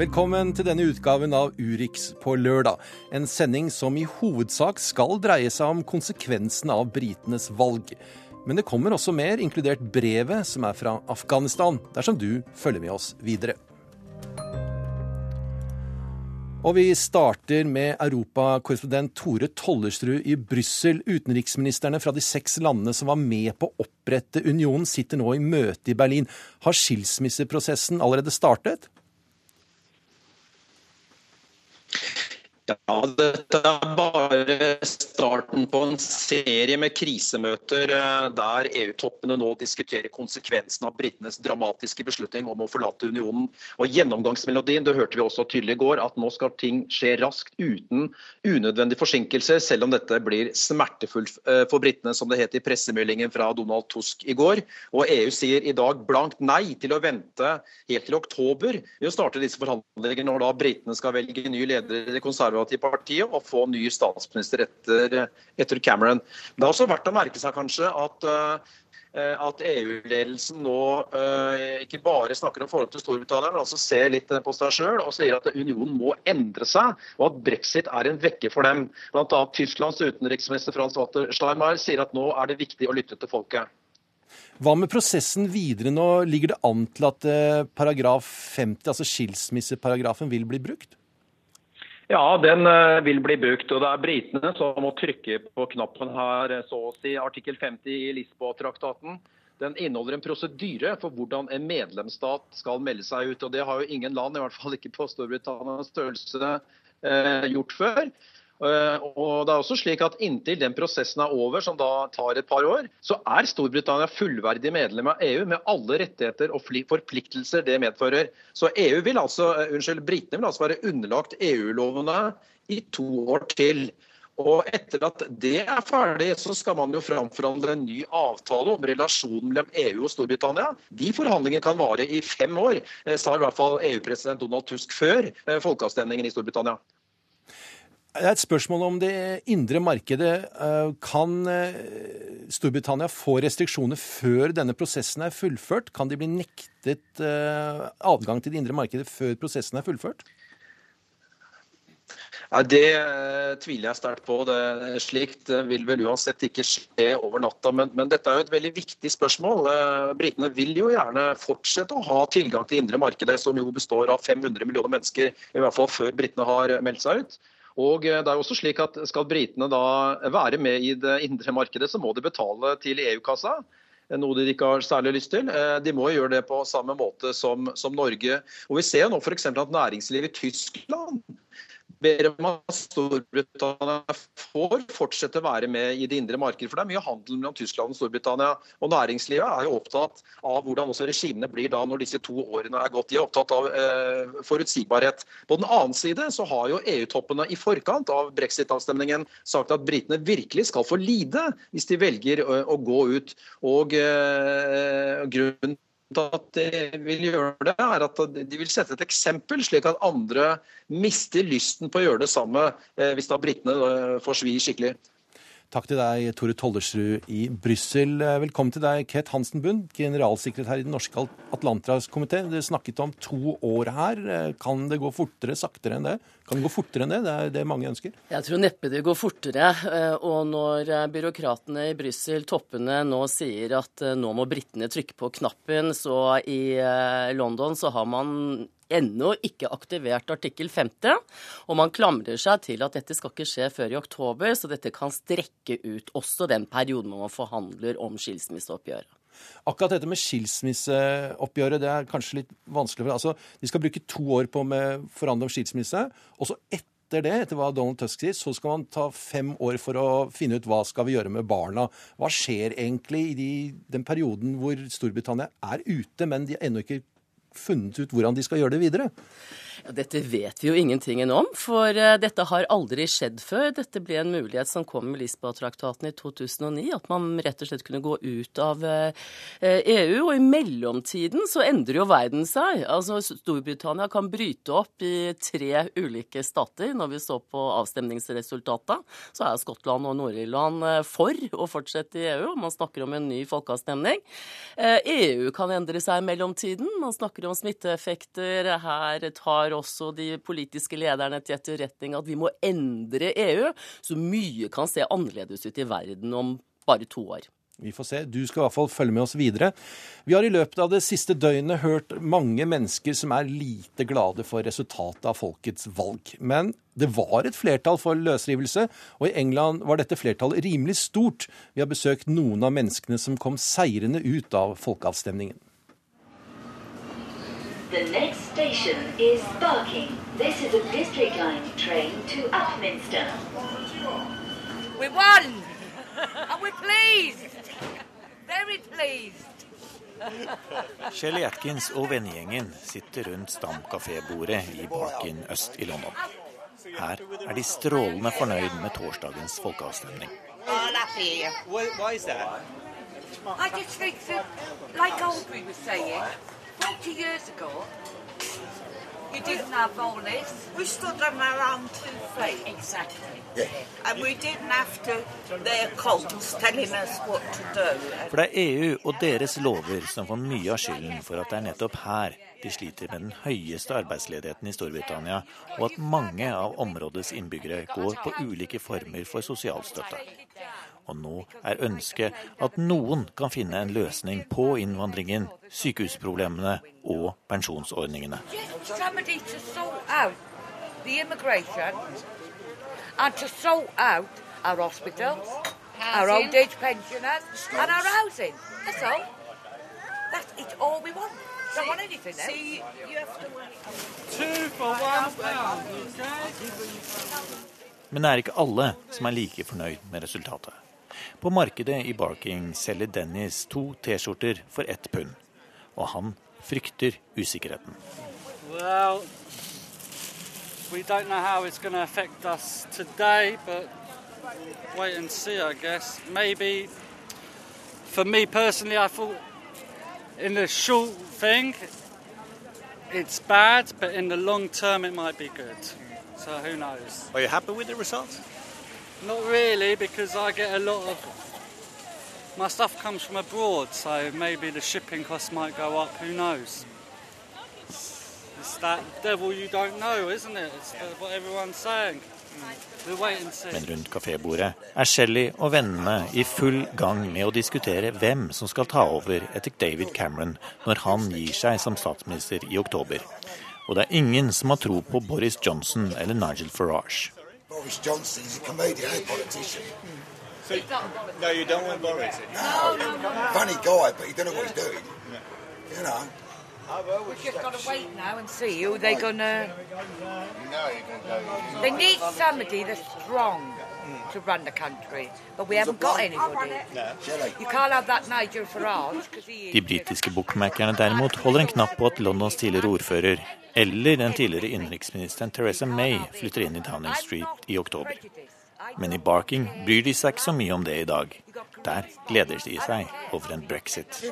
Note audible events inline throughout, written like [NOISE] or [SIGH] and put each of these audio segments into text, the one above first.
Velkommen til denne utgaven av Urix på lørdag. En sending som i hovedsak skal dreie seg om konsekvensene av britenes valg. Men det kommer også mer, inkludert brevet som er fra Afghanistan, dersom du følger med oss videre. Og vi starter med europakorrespondent Tore Tollersrud i Brussel. Utenriksministrene fra de seks landene som var med på å opprette unionen, sitter nå i møte i Berlin. Har skilsmisseprosessen allerede startet? Ja, dette er bare starten på en serie med krisemøter eh, der EU-toppene nå diskuterer konsekvensen av britenes dramatiske beslutning om å forlate unionen. Og Gjennomgangsmelodien det hørte vi også tydelig i går, at nå skal ting skje raskt uten unødvendig forsinkelse, selv om dette blir smertefullt eh, for britene, som det het i pressemeldingen fra Donald Tusk i går. Og EU sier i dag blankt nei til å vente helt til oktober ved å starte disse forhandlingene når da britene skal velge ny leder i det konservative konservative og få ny statsminister etter, etter Cameron. Det er også verdt å merke seg kanskje at eh, at EU-ledelsen nå uh, ikke bare snakker om forholdet til Storbritannia, men altså ser litt på seg sjøl og sier at unionen må endre seg, og at brexit er en vekker for dem. Annet Tysklands utenriksminister Frans Walter Steinmeier sier at nå er det viktig å lytte til folket. Hva med prosessen videre nå? Ligger det an til at uh, paragraf 50, altså skilsmisseparagrafen, vil bli brukt? Ja, den eh, vil bli brukt. og Det er britene som må trykke på knappen her, eh, så å si. Artikkel 50 i Lisboa-traktaten. Den inneholder en prosedyre for hvordan en medlemsstat skal melde seg ut. og Det har jo ingen land, i hvert fall ikke på Storbritannias størrelse, eh, gjort før. Eh, og det er også slik at Inntil den prosessen er over, som da tar et par år, så er Storbritannia fullverdig medlem av EU med alle rettigheter og forpliktelser det medfører. Så EU vil altså, eh, unnskyld, Britene vil altså være underlagt EU-lovene i to år til. Og etter at det er ferdig, så skal man jo framforhandle en ny avtale om relasjonen mellom EU og Storbritannia. De forhandlingene kan vare i fem år, eh, sa i hvert fall EU-president Donald Tusk før folkeavstemningen i Storbritannia. Det er et spørsmål om det indre markedet. Eh, kan eh, Storbritannia få restriksjoner før denne prosessen er fullført? Kan de bli nektet eh, adgang til det indre markedet før prosessen er fullført? Ja, det tviler jeg sterkt på. Det, slikt vil vel uansett ikke skje over natta. Men, men, dette er jo et veldig viktig spørsmål. Britene vil jo gjerne fortsette å ha tilgang til indre markedet, som jo består av 500 millioner mennesker, i hvert fall før britene har meldt seg ut. Og eh, det er også slik at Skal britene da være med i det indre markedet, så må de betale til EU-kassa. Noe de ikke har særlig lyst til. Eh, de må gjøre det på samme måte som, som Norge. Og Vi ser jo nå f.eks. at næringslivet i Tyskland ber om at Storbritannia får fortsette å være med i det indre markedet. For det er mye handel mellom Tyskland og Storbritannia. Og næringslivet er jo opptatt av hvordan også regimene blir da når disse to årene er gått. De er opptatt av eh, forutsigbarhet. På den annen side så har jo EU-toppene i forkant av brexit-avstemningen sagt at britene virkelig skal få lide hvis de velger å, å gå ut. Og eh, grunnen at de vil gjøre det, er at de vil sette et eksempel, slik at andre mister lysten på å gjøre det samme eh, hvis da britene eh, får svi skikkelig. Takk til deg, Tore Tollersrud i Brussel. Velkommen til deg, Ket Hansen Bund, generalsekretær i Den norske Atlanterhavskomité. Dere snakket om to år her. Kan det gå fortere, saktere enn det? Kan det gå fortere enn det? Det er det mange ønsker. Jeg tror neppe det går fortere. Eh, og når eh, byråkratene i Brussel, toppene, nå sier at eh, nå må britene trykke på knappen, så i London så har man ennå ikke aktivert artikkel 50, og man klamrer seg til at dette skal ikke skje før i oktober, så dette kan strekke ut også den perioden man forhandler om skilsmisseoppgjøret. Akkurat dette med skilsmisseoppgjøret det er kanskje litt vanskelig. Altså, de skal bruke to år på å forhandle om skilsmisse, og så etter det, etter hva Donald Tusk sier, så skal man ta fem år for å finne ut hva skal vi gjøre med barna. Hva skjer egentlig i de, den perioden hvor Storbritannia er ute, men de ennå ikke funnet ut hvordan de skal gjøre det videre? Ja, dette vet vi jo ingenting om, for uh, dette har aldri skjedd før. Dette ble en mulighet som kom med Lisboa-traktaten i 2009, at man rett og slett kunne gå ut av uh, eh, EU. Og i mellomtiden så endrer jo verden seg. Altså Storbritannia kan bryte opp i tre ulike stater. Når vi så på avstemningsresultatet, så er Skottland og Nord-Irland uh, for å fortsette i EU. Man snakker om en ny folkeavstemning. EU kan endre seg i mellomtiden. Man snakker om smitteeffekter. Her tar tar også de politiske lederne til etterretning at vi må endre EU, så mye kan se annerledes ut i verden om bare to år. Vi får se. Du skal i hvert fall følge med oss videre. Vi har i løpet av det siste døgnet hørt mange mennesker som er lite glade for resultatet av folkets valg. Men det var et flertall for løsrivelse, og i England var dette flertallet rimelig stort. Vi har besøkt noen av menneskene som kom seirende ut av folkeavstemningen. The next station is Barking. This is a District Line train to Upminster. We won! [LAUGHS] And we're pleased! Very pleased! Shelly Atkins og vennegjengen sitter rundt stamkafébordet i Barkin øst i London. Her er de strålende fornøyd med torsdagens folkeavstemning. Oh, happy. Why is that? I just think that, like Aubrey was saying, 40 years ago, you didn't have all this. We stood on our own two feet. Exactly. And we didn't have to, their cults telling us what to do. For det er EU og deres lover som får mye av skylden for at det er nettopp her de sliter med den høyeste arbeidsledigheten i Storbritannia, og at mange av områdets innbyggere går på ulike former for sosialstøtte. Og nå er ønsket at noen kan finne en løsning på innvandringen, sykehusproblemene og pensjonsordningene. Just somebody to sort out the immigration and to sort out our hospitals, our old age pensioners, and our housing. That's all. That's it's all we want. Don't want anything else. Men det er ikke alle som er like fornøyd med resultatet. På markedet i Barking selger Dennis to T-skjorter for ett pund. Og han frykter usikkerheten. Well, we don't know how it's going to affect us today, but wait and see, I guess. Maybe for me personally, I thought in the short thing, it's bad, but in the long term, it might be good. So who knows? Are you happy with the result? Not really, because I get a lot of. My stuff comes from abroad, so maybe the shipping costs might go up. Who knows? It's that devil you don't know, isn't it? It's what everyone's saying. Men rundt kafébordet er Shelly og vennene i full gang med å diskutere hvem som skal ta over etter David Cameron når han gir seg som statsminister i oktober. Og det er ingen som har tro på Boris Johnson eller Nigel Farage. Boris Johnson is a comedian, a politician. So, no, you don't want Boris. Oh, no, funny guy, but he don't know what he's doing. You know. We've just got to wait now and see who they're gonna. They need somebody that's strong to run the country, but we haven't got anybody. Shelley. You can't have that Nigel Farage because he De is. britiske bookmakerne derimot holder en knapp på at Londons tidligere ordfører eller den tidligere innenriksministeren Theresa May flytter inn i Downing Street i oktober. Men i Barking bryr de seg ikke så mye om det i dag. Der gleder de seg over en brexit.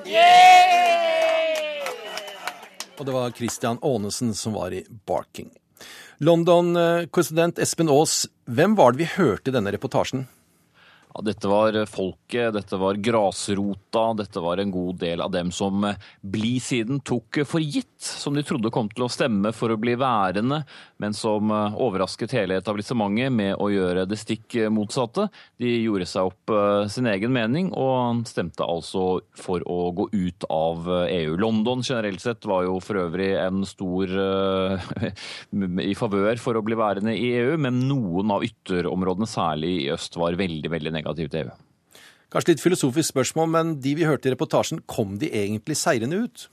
Og det var Christian Aanesen som var i Barking. London-korrespondent Espen Aas, hvem var det vi hørte i denne reportasjen? Ja, dette var folket, dette var grasrota, dette var en god del av dem som bli-siden tok for gitt, som de trodde kom til å stemme for å bli værende, men som overrasket hele etablissementet med å gjøre det stikk motsatte. De gjorde seg opp eh, sin egen mening og stemte altså for å gå ut av EU. London generelt sett var jo for øvrig en stor eh, [LAUGHS] i favør for å bli værende i EU, men noen av ytterområdene, særlig i øst, var veldig, veldig negativt til. Kanskje litt filosofisk spørsmål, men de vi hørte i reportasjen, kom de egentlig seirende ut?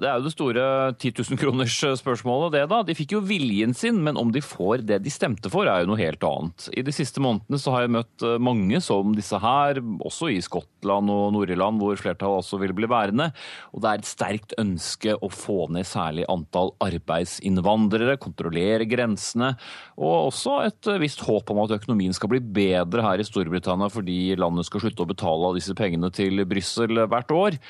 Det er jo det store 10 000 kroners spørsmålet, det da. De fikk jo viljen sin, men om de får det de stemte for, er jo noe helt annet. I de siste månedene så har jeg møtt eh, mange som disse her, også i Skottland og Nord-Irland, hvor flertallet også vil bli værende. Og det er et sterkt ønske å få ned særlig antall arbeidsinnvandrere, kontrollere grensene, og også et eh, visst håp om at økonomien skal bli bedre her i Storbritannia fordi landet skal slutte å betale av disse pengene til Brussel hvert år.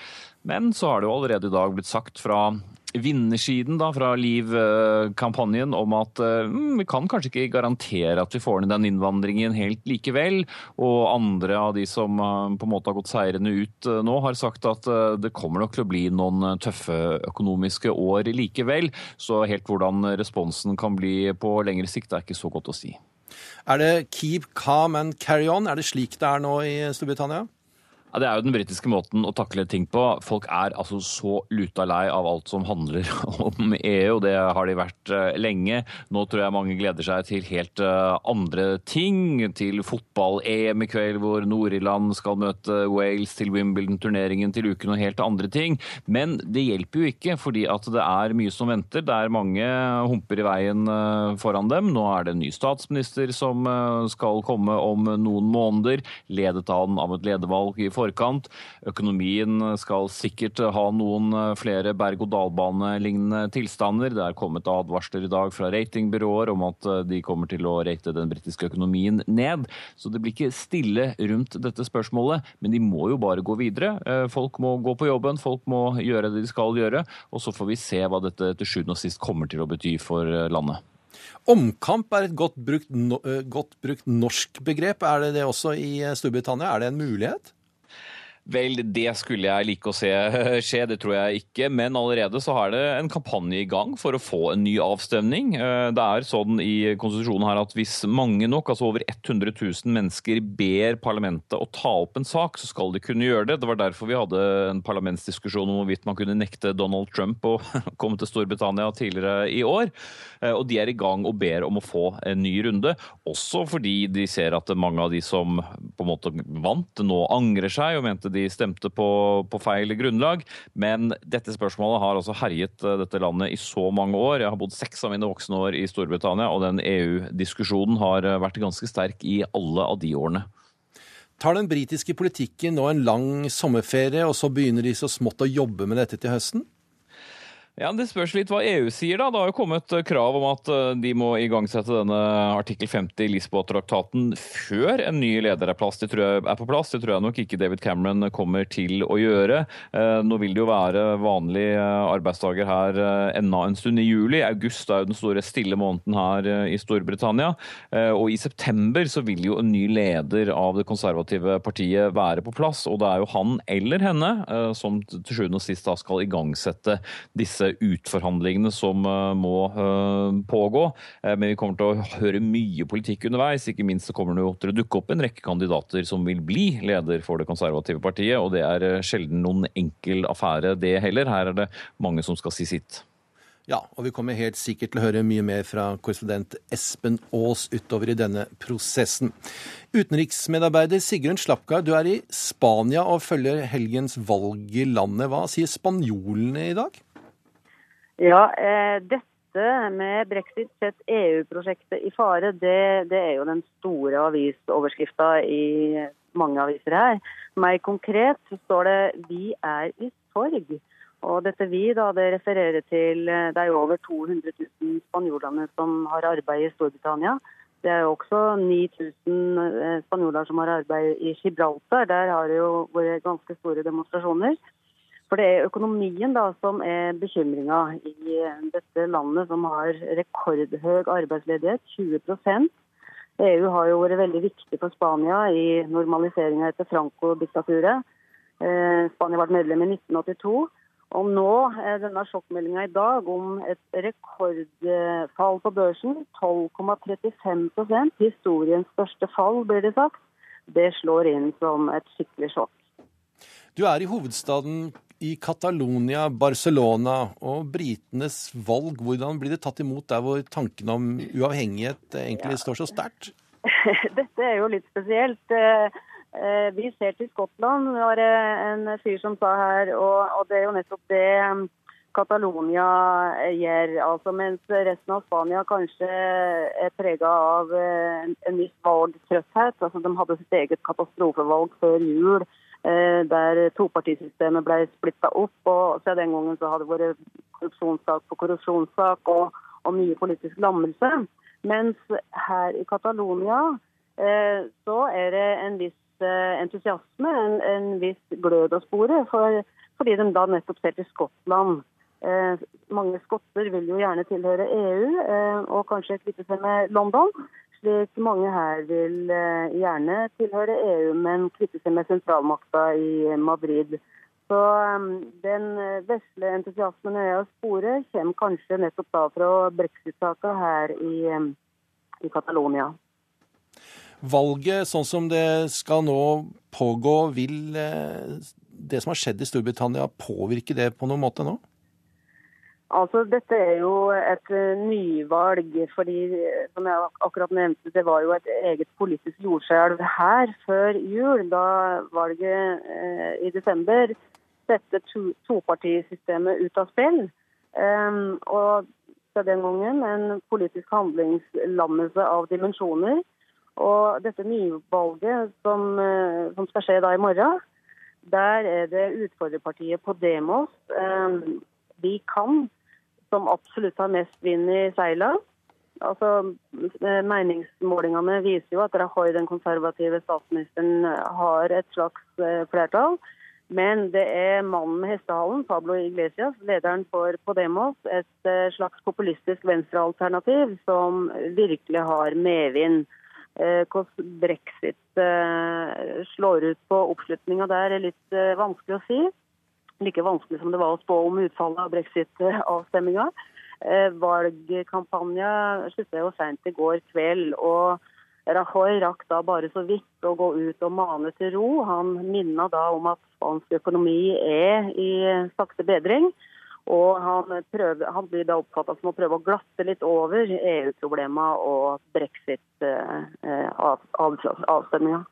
Men så har det jo allerede i dag blitt sagt fra vinnersiden da, fra Liv-kampanjen om at eh, mm, vi kan kanskje ikke garantere at vi får ned den innvandringen helt likevel. Og andre av de som eh, på en måte har gått seirende ut eh, nå, har sagt at det kommer nok til å bli noen tøffe økonomiske år likevel. Så helt hvordan responsen kan bli på lengre sikt, er ikke så godt å si. Er det keep calm and carry on? Er det slik det er nå i Storbritannia? Ja, Det er jo den britiske måten å takle ting på. Folk er altså så luta lei av alt som handler [LAUGHS] om EU, og det har de vært eh, lenge. Nå tror jeg mange gleder seg til helt eh, andre ting. Til fotball-EM i kveld, hvor Nord-Irland skal møte Wales, til Wimbledon-turneringen til uken og helt andre ting. Men det hjelper jo ikke, fordi at det er mye som venter. Det er mange humper i veien eh, foran dem. Nå er det en ny statsminister som skal komme om noen måneder, ledet av den av et ledervalg i forkant. Økonomien skal sikkert ha noen eh, flere berg-og-dal-bane-lignende tilstander. Det er kommet advarsler i dag fra ratingbyråer om at eh, de kommer til å rate den britiske økonomien ned. Så det blir ikke stille rundt dette spørsmålet, men de må jo bare gå videre. Eh, Folk må gå på jobben, folk må gjøre det de skal gjøre, og så får vi se hva dette til sjuende og sist kommer til å bety for landet. Omkamp er et godt brukt, godt brukt norsk begrep. Er det det også i Storbritannia? Er det en mulighet? Vel, det skulle jeg like å se [LAUGHS] skje, det tror jeg ikke. Men allerede så har det en kampanje i gang for å få en ny avstemning. Eh, Det er sånn i konstitusjonen her at hvis mange nok, altså over 100 000 mennesker, ber parlamentet å ta opp en sak, så skal de kunne gjøre det. Det var derfor vi hadde en parlamentsdiskusjon om hvorvidt man kunne nekte Donald Trump å [LAUGHS] komme til Storbritannia tidligere i år. Eh, Og de er i gang og ber om å få en ny runde. Også fordi de ser at mange av de som på en måte vant, nå angrer seg og mente de stemte på, på feil grunnlag. Men dette spørsmålet har altså herjet eh, dette landet i så mange år. Jeg har bodd seks av mine voksne år i Storbritannia, og den EU-diskusjonen har eh, vært ganske sterk i alle av de årene. Tar den britiske politikken nå en lang sommerferie, og så begynner de så smått å jobbe med dette til høsten? Ja, Det spørs litt hva EU sier. da. Det har jo kommet eh, krav om at eh, de må igangsette denne artikkel 50 i Lisboa-traktaten før en ny leder er, plass. Er på plass. Det tror jeg nok ikke David Cameron kommer til å gjøre. Eh, Nå vil det jo være vanlige arbeidsdager her enda en stund i juli. August er jo den store stille måneden her i Storbritannia. Og i september så vil jo en ny leder av det konservative partiet være på plass. Og det er jo han eller henne som til sjuende og sist da skal igangsette disse utforhandlingene som eh, må eh, pågå. Eh, Men vi kommer til å høre mye politikk underveis. Ikke minst så kommer det til å dukke opp en rekke kandidater som vil bli leder for det konservative partiet. Og det er sjelden noen enkel affære, det heller. Her er det mange som skal si sitt. Ja, og vi kommer helt sikkert til å høre mye mer fra korrespondent Espen Aas utover i denne prosessen. Utenriksmedarbeider Sigrun Slapgard, du er i Spania og følger helgens valg i landet. Hva sier spanjolene i dag? Ja, eh, dette med brexit sett EU-prosjektet i fare, det, det er jo den store avisoverskrifta i mange aviser her. Mer konkret så står det 'Vi er i sorg'. Og dette vi, da, det refererer til eh, Det er jo over 200 000 spanjoler som har arbeid i Storbritannia. Det er jo også 9000 eh, spanjoler som har arbeid i Gibraltar. Der har det jo vært ganske store demonstrasjoner. For det er økonomien da som er bekymringa i dette landet, som har rekordhøy arbeidsledighet, 20% EU har jo vært veldig viktig for Spania i normaliseringa etter Franco-diktaturet. Eh, Spania ble medlem i 1982. Og nå er denne sjokkmeldinga i dag om et rekordfall på børsen, 12,35% Historiens største fall, blir det sagt. Det slår inn som et skikkelig sjokk. Du er i hovedstaden i Catalonia, Barcelona, og britenes valg, hvordan blir det tatt imot der hvor tanken om uavhengighet egentlig står så sterkt? [LAUGHS] Dette er jo litt spesielt. Eh, eh, Vi ser til Skottland, var det en fyr som sa her, og, det er jo nettopp det eh, Catalonia gjør. Altså Mens resten av Spania kanskje er prega av eh, en, en viss valgtrøtthet. Altså De hadde sitt eget katastrofevalg før jul. Eh, Der topartisystemet ble splitta opp. og Siden den gangen så har det vært korrupsjonssak på korrupsjonssak og, og mye politisk lammelse. Mens her i Catalonia eh, så er det en viss eh, entusiasme, en, en viss glød å spore. For fordi de da nettopp ser til Skottland. Mange skotter vil jo gjerne tilhøre EU, og kanskje kvitte seg med London. Slik mange her vil eh, gjerne tilhøre EU, men kvitte seg med sentralmakta i Madrid. Så eh, den eh, vesle entusiasmen jeg har sporet, kommer kanskje nettopp da fra brexit-saka her i, eh, i Catalonia. Valget sånn som det skal nå pågå, vil eh, det som har skjedd i Storbritannia påvirke det på noen måte nå? Altså, Dette er jo et eh, nyvalg. fordi eh, som jeg akkurat nevnte, Det var jo et eget politisk jordskjelv her før jul, da valget eh, i desember sette to, topartisystemet ut av spill. Um, og fra den gangen en politisk handlingslammelse av dimensjoner. Og dette nyvalget som, som skal skje da i morgen, der er det utfordrerpartiet Podemos, um, de kan, som absolutt har mest vind i seila. Altså, eh, Meningsmålingene viser jo at Rajoy, den konservative statsministeren, har et slags eh, flertall. Men det er mannen med hestehalen, Pablo Iglesias, lederen for Podemos, et eh, slags populistisk venstrealternativ som virkelig har medvind. Hvordan brexit slår ut på oppslutninga der, er litt vanskelig å si. Like vanskelig som det var å spå om utfallet av brexit-avstemminga. Eh, Valgkampanja slutta jo seint i går kveld. og Rajoy rakk da bare så vidt å gå ut og mane til ro. Han minna da om at spansk økonomi er i sakte bedring. Og han, prøver, han blir da oppfatta som å prøve å glatte litt over EU-problema og brexit-avstemninga.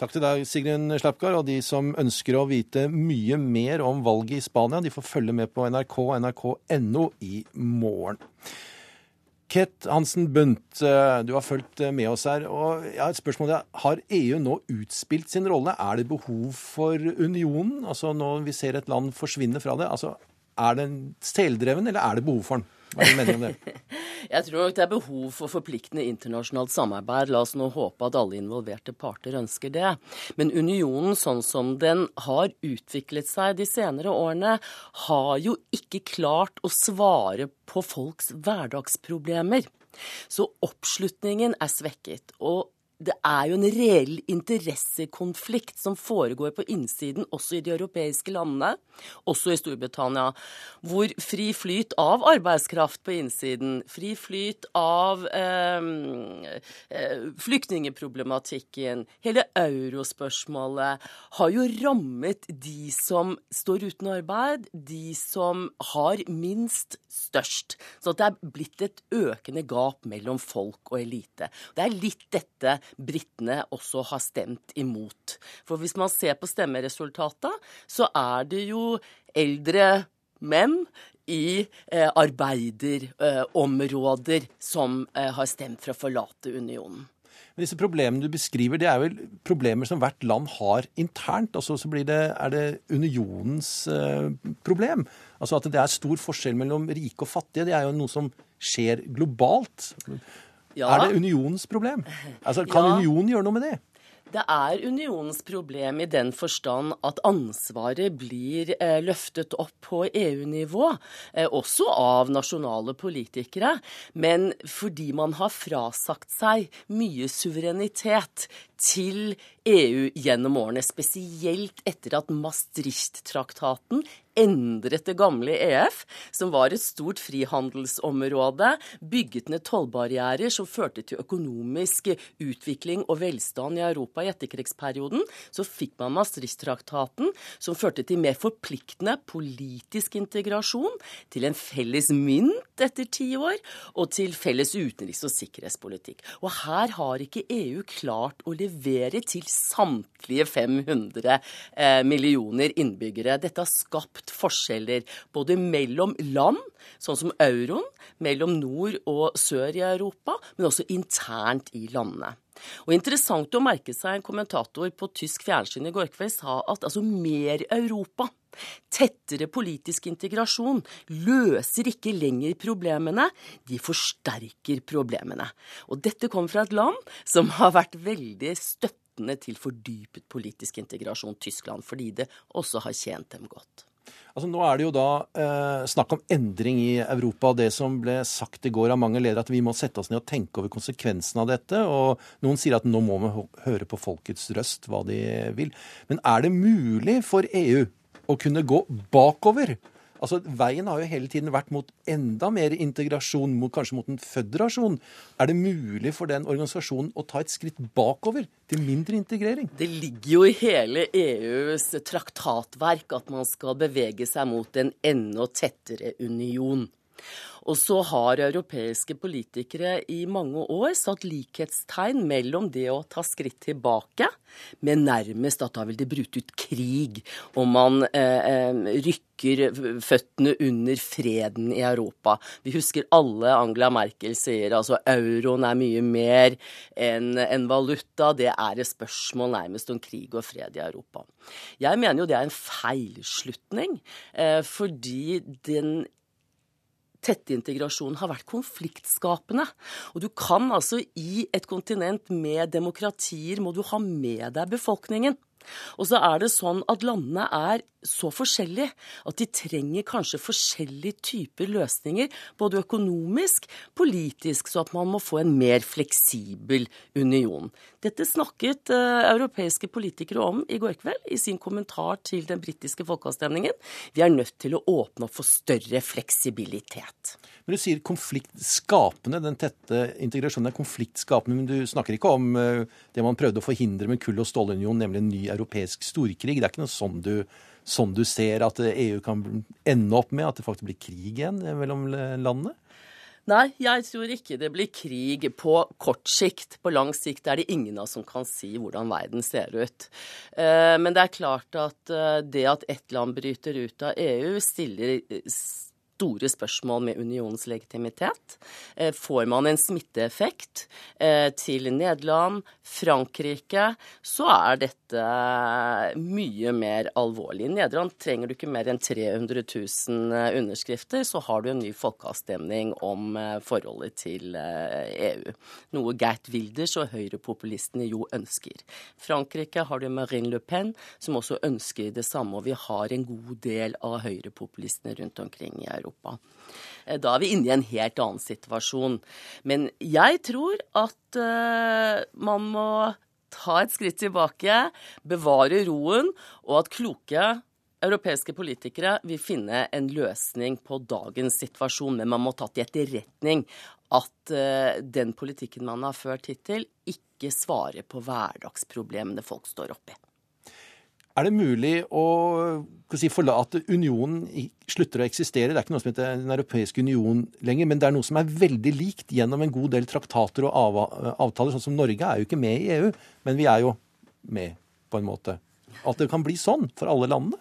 Takk til deg, Sigrun Slapgard. Og de som ønsker å vite mye mer om valget i Spania, de får følge med på NRK og nrk.no i morgen. Ket Hansen Bundt, eh, du har fulgt med oss her. og jeg Har et spørsmål. Har EU nå utspilt sin rolle? Er det behov for unionen? Altså Når vi ser et land forsvinne fra det, altså er den seldreven, eller er det behov for den? Hva er din mening om det? [LAUGHS] Jeg tror nok det er behov for forpliktende internasjonalt samarbeid. La oss nå håpe at alle involverte parter ønsker det. Men unionen sånn som den har utviklet seg de senere årene, har jo ikke klart å svare på folks hverdagsproblemer. Så oppslutningen er svekket. og det er jo en reell interessekonflikt som foregår på innsiden, også i de europeiske landene, også i Storbritannia, hvor fri flyt av arbeidskraft på innsiden, fri flyt av eh, eh, flyktningeproblematikken, hele eurospørsmålet, har jo rammet de som står uten arbeid, de som har minst størst. Så det er blitt et økende gap mellom folk og elite. Det er litt dette britene også har stemt imot. For hvis man ser på stemmeresultatet, så er det jo eldre menn i eh, arbeiderområder eh, som eh, har stemt for å forlate unionen. Men disse problemene du beskriver, det er vel problemer som hvert land har internt. Altså så det, er det unionens eh, problem. Altså at det er stor forskjell mellom rike og fattige. Det er jo noe som skjer globalt. Ja. Er det unionens problem? Altså, kan Ja. unionen gjøre noe med det? Det er unionens problem i den forstand at ansvaret blir eh, løftet opp på EU-nivå, eh, også av nasjonale politikere. Men fordi man har frasagt seg mye suverenitet til EU gjennom årene, spesielt etter at Maastricht-traktaten endret det gamle EF, som var et stort frihandelsområde, bygget ned tollbarrierer som førte til økonomisk utvikling og velstand i Europa i etterkrigsperioden. Så fikk man Maastricht-traktaten, som førte til mer forpliktende politisk integrasjon, til en felles mynt etter ti år, og til felles utenriks- og sikkerhetspolitikk. Og her har ikke EU klart å levere til samtlige 500 eh, millioner innbyggere. Dette har skapt forskjeller både mellom land, sånn som euroen, mellom nord og sør i Europa, men også internt i landene. Og Interessant å merke seg en kommentator på tysk fjernsyn i går kveld sa at altså mer Europa, tettere politisk integrasjon, løser ikke lenger problemene, de forsterker problemene. Og dette kommer fra et land som har vært veldig støttende til fordypet politisk integrasjon, Tyskland, fordi det også har tjent dem godt. Altså Nå er det jo da eh, snakk om endring i Europa. Det som ble sagt i går av mange ledere, at vi må sette oss ned og tenke over konsekvensene av dette. og Noen sier at nå må vi høre på folkets røst, hva de vil. Men er det mulig for EU å kunne gå bakover? Altså, Veien har jo hele tiden vært mot enda mer integrasjon, mot, kanskje mot en føderasjon. Er det mulig for den organisasjonen å ta et skritt bakover til mindre integrering? Det ligger jo i hele EUs traktatverk at man skal bevege seg mot en enda tettere union. Og så har europeiske politikere i mange år satt likhetstegn mellom det å ta skritt tilbake, med nærmest at da vil det brute ut krig, og man eh, eh, rykker føttene under freden i Europa. Vi husker alle Angela Merkel sier altså euroen er mye mer enn en valuta. Det er et spørsmål nærmest om krig og fred i Europa. Jeg mener jo det er en feilslutning, eh, fordi den tette integrasjonen har vært konfliktskapende. Og du kan altså i et kontinent med demokratier, må du ha med deg befolkningen. Og så er det sånn at landene er så forskjellige at de trenger kanskje forskjellige typer løsninger, både økonomisk, politisk, så at man må få en mer fleksibel union. Dette snakket uh, europeiske politikere om i går kveld i sin kommentar til den britiske folkeavstemningen. Vi er nødt til å åpne opp for større fleksibilitet. Men Du sier konfliktskapende, den tette integrasjonen er konfliktskapende, men du snakker ikke om uh, det man prøvde å forhindre med kull- og stålunion, nemlig en ny europeisk storkrig. Det er ikke noe sånn du sånn du ser at EU kan ende opp med, at det faktisk blir krig igjen mellom landene? Nei, jeg tror ikke det blir krig på kort sikt. På lang sikt er det ingen av oss som kan si hvordan verden ser ut. Men det er klart at det at ett land bryter ut av EU, stiller store spørsmål med unionens legitimitet. Får man en smitteeffekt til Nederland, Frankrike, så er dette mye mer alvorlig. I Nederland trenger du ikke mer enn 300 000 underskrifter, så har du en ny folkeavstemning om forholdet til EU. Noe Geert Wilders og høyrepopulistene jo ønsker. Frankrike har du Marine Le Pen, som også ønsker det samme, og vi har en god del av høyrepopulistene rundt omkring i Europa. Da er vi inne i en helt annen situasjon. Men jeg tror at uh, man må ta et skritt tilbake, bevare roen, og at kloke europeiske politikere vil finne en løsning på dagens situasjon. Men man må ta til etterretning at uh, den politikken man har ført hittil, ikke svarer på hverdagsproblemene folk står oppi. Er det mulig å si, forlate unionen slutter å eksistere? Det er ikke noe som heter Den europeiske union lenger, men det er noe som er veldig likt gjennom en god del traktater og avtaler. Sånn som Norge er jo ikke med i EU, men vi er jo med, på en måte. At det kan bli sånn for alle landene?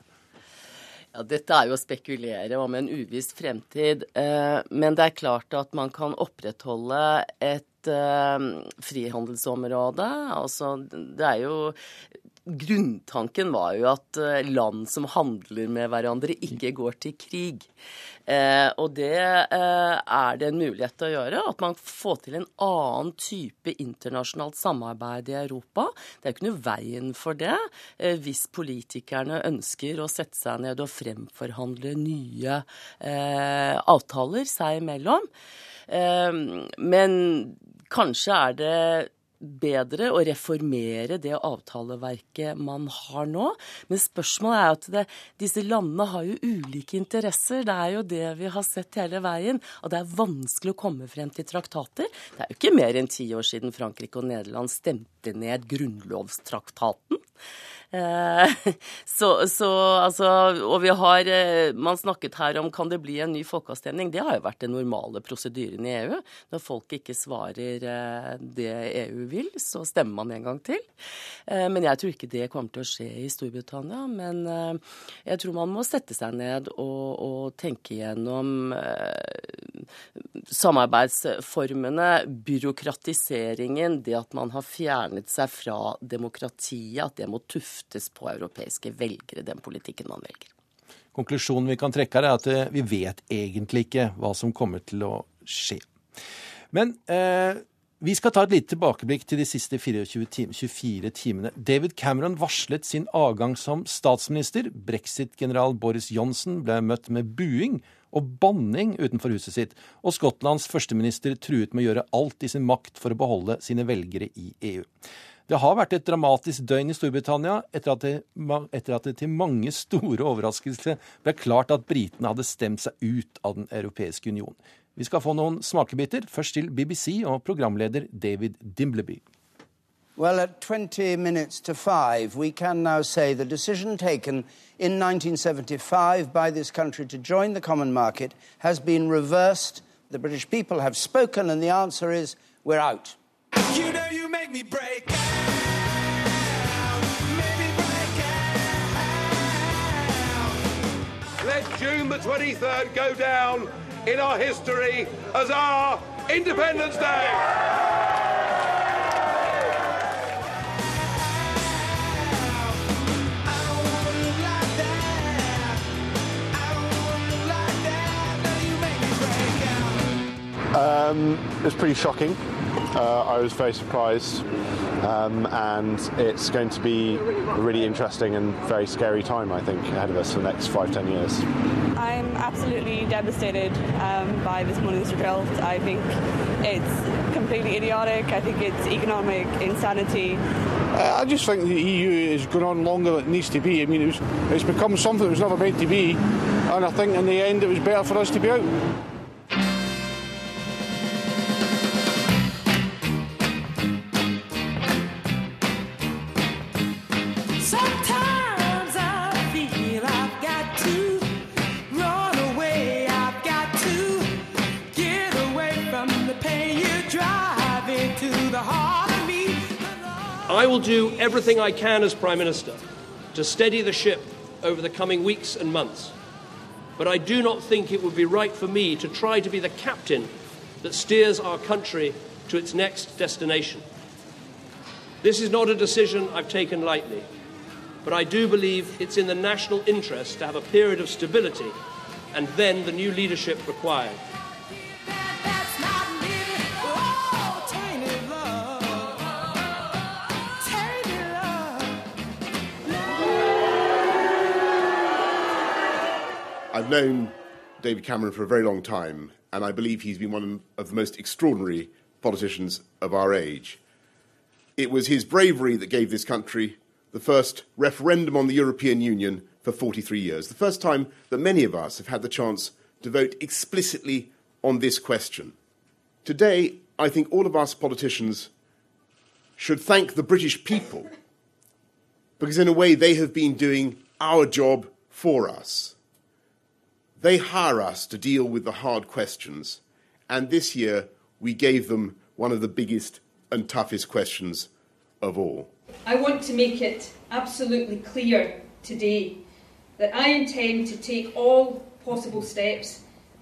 Ja, Dette er jo å spekulere om en uviss fremtid. Men det er klart at man kan opprettholde et frihandelsområde. Altså, det er jo Grunntanken var jo at land som handler med hverandre, ikke går til krig. Eh, og det eh, er det en mulighet til å gjøre. At man får til en annen type internasjonalt samarbeid i Europa. Det er ikke noe veien for det eh, hvis politikerne ønsker å sette seg ned og fremforhandle nye avtaler seg imellom. men kanskje er det bedre å reformere det avtaleverket man har nå. Men spørsmålet er at det, disse landene har jo ulike interesser. Det er jo det vi har sett hele veien. At det er vanskelig å komme frem til traktater. Det er jo ikke mer enn ti år siden Frankrike og Nederland stemte ned grunnlovstraktaten. [LAUGHS] Så, så, altså Og vi har Man snakket her om kan det bli en ny folkeavstemning. Det har jo vært den normale prosedyren i EU. Når folk ikke svarer det EU vil, så stemmer man en gang til. Men jeg tror ikke det kommer til å skje i Storbritannia. Men jeg tror man må sette seg ned og, og tenke gjennom samarbeidsformene, byråkratiseringen, det at man har fjernet seg fra demokratiet, at det må tuftes på europeiske velgere, den politikken man velger. Konklusjonen vi kan trekke her, er at vi vet egentlig ikke hva som kommer til å skje. Men eh, Vi skal ta et lite tilbakeblikk til de siste 24 time, 24 timene. David Cameron varslet sin avgang som statsminister. Brexit-general Boris Johnson ble møtt med buing og banning utenfor huset sitt. Og Skottlands førsteminister truet med å gjøre alt i sin makt for å beholde sine velgere i EU. Det har vært et dramatisk døgn i Storbritannia etter at, det, etter at det til mange store overraskelser ble klart at britene hadde stemt seg ut av Den europeiske union. Vi skal få noen smakebiter, først til BBC og programleder David Dimbleby. Well, at 20 minutes to five, we can now say the decision taken in 1975 by this country to join the common market has been reversed. The British people have spoken, and the answer is we're out. You know you make me break Let June the 23rd go down in our history as our Independence Day. Um, it was pretty shocking. Uh, I was very surprised, um, and it's going to be a really interesting and very scary time, I think, ahead of us for the next five, ten years. I'm absolutely devastated um, by this morning's result. I think it's completely idiotic. I think it's economic insanity. Uh, I just think the EU is going on longer than it needs to be. I mean, it was, it's become something that was never meant to be, and I think in the end it was better for us to be out. Will do everything I can as Prime Minister to steady the ship over the coming weeks and months. But I do not think it would be right for me to try to be the captain that steers our country to its next destination. This is not a decision I've taken lightly, but I do believe it's in the national interest to have a period of stability and then the new leadership required. I've known David Cameron for a very long time, and I believe he's been one of the most extraordinary politicians of our age. It was his bravery that gave this country the first referendum on the European Union for 43 years, the first time that many of us have had the chance to vote explicitly on this question. Today, I think all of us politicians should thank the British people because, in a way, they have been doing our job for us. They hire us to deal with the hard questions, and this year we gave them one of the biggest and toughest questions of all. I want to make it absolutely clear today that I intend to take all possible steps